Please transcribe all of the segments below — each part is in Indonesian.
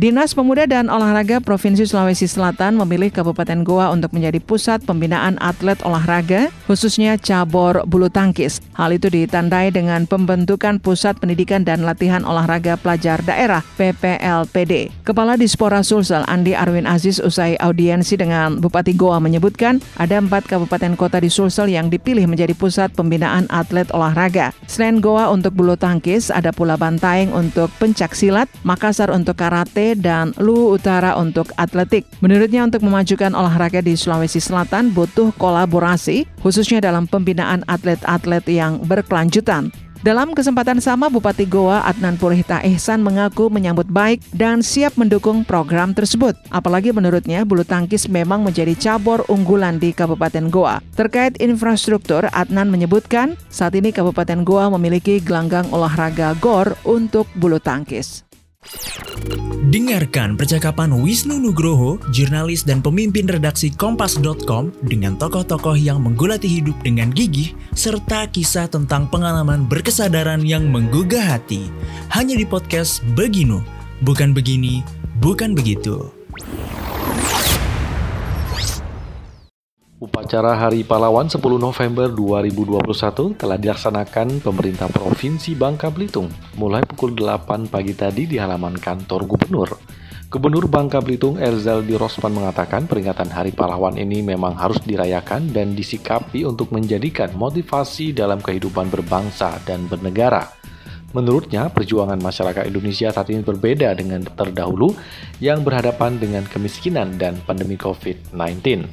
Dinas Pemuda dan Olahraga Provinsi Sulawesi Selatan memilih Kabupaten Goa untuk menjadi pusat pembinaan atlet olahraga, khususnya cabur bulu tangkis. Hal itu ditandai dengan pembentukan Pusat Pendidikan dan Latihan Olahraga Pelajar Daerah (PPLPD). Kepala Dispora Sulsel Andi Arwin Aziz usai audiensi dengan Bupati Goa menyebutkan ada empat kabupaten kota di Sulsel yang dipilih menjadi pusat pembinaan atlet olahraga. Selain Goa untuk bulu tangkis, ada pula Bantaeng untuk pencak silat, Makassar untuk karate, dan Luwu Utara untuk atletik. Menurutnya untuk memajukan olahraga di Sulawesi Selatan butuh kolaborasi khususnya dalam pembinaan atlet-atlet yang berkelanjutan. Dalam kesempatan sama, Bupati Goa Adnan Purihta Ihsan mengaku menyambut baik dan siap mendukung program tersebut. Apalagi menurutnya, bulu tangkis memang menjadi cabur unggulan di Kabupaten Goa. Terkait infrastruktur, Adnan menyebutkan saat ini Kabupaten Goa memiliki gelanggang olahraga GOR untuk bulu tangkis. Dengarkan percakapan Wisnu Nugroho, jurnalis dan pemimpin redaksi Kompas.com dengan tokoh-tokoh yang menggulati hidup dengan gigih, serta kisah tentang pengalaman berkesadaran yang menggugah hati. Hanya di podcast Beginu, bukan begini, bukan begitu. Upacara Hari Pahlawan 10 November 2021 telah dilaksanakan pemerintah Provinsi Bangka Belitung mulai pukul 8 pagi tadi di halaman kantor gubernur. Gubernur Bangka Belitung Erzaldi Rosman mengatakan peringatan Hari Pahlawan ini memang harus dirayakan dan disikapi untuk menjadikan motivasi dalam kehidupan berbangsa dan bernegara. Menurutnya, perjuangan masyarakat Indonesia saat ini berbeda dengan terdahulu yang berhadapan dengan kemiskinan dan pandemi COVID-19.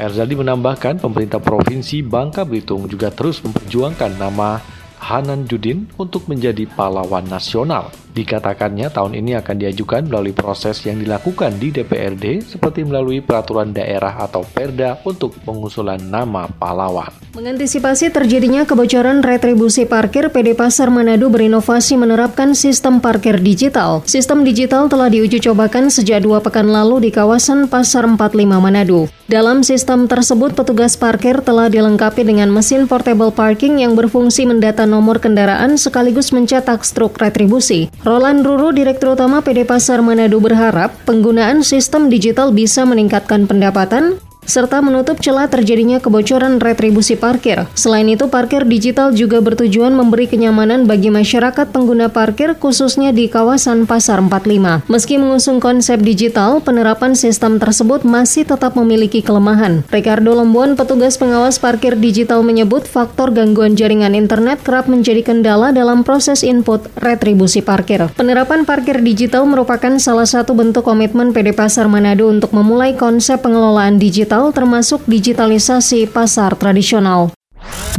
Erzaldi menambahkan pemerintah Provinsi Bangka Belitung juga terus memperjuangkan nama Hanan Judin untuk menjadi pahlawan nasional. Dikatakannya tahun ini akan diajukan melalui proses yang dilakukan di DPRD seperti melalui peraturan daerah atau perda untuk pengusulan nama pahlawan. Mengantisipasi terjadinya kebocoran retribusi parkir, PD Pasar Manado berinovasi menerapkan sistem parkir digital. Sistem digital telah diuji cobakan sejak dua pekan lalu di kawasan Pasar 45 Manado. Dalam sistem tersebut, petugas parkir telah dilengkapi dengan mesin portable parking yang berfungsi mendata nomor kendaraan sekaligus mencetak struk retribusi. Roland Ruru, Direktur Utama PD Pasar Manado berharap penggunaan sistem digital bisa meningkatkan pendapatan, serta menutup celah terjadinya kebocoran retribusi parkir. Selain itu, parkir digital juga bertujuan memberi kenyamanan bagi masyarakat pengguna parkir khususnya di kawasan Pasar 45. Meski mengusung konsep digital, penerapan sistem tersebut masih tetap memiliki kelemahan. Ricardo Lombuan, petugas pengawas parkir digital menyebut faktor gangguan jaringan internet kerap menjadi kendala dalam proses input retribusi parkir. Penerapan parkir digital merupakan salah satu bentuk komitmen PD Pasar Manado untuk memulai konsep pengelolaan digital digital termasuk digitalisasi pasar tradisional.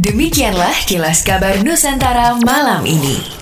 Demikianlah kilas kabar Nusantara malam ini.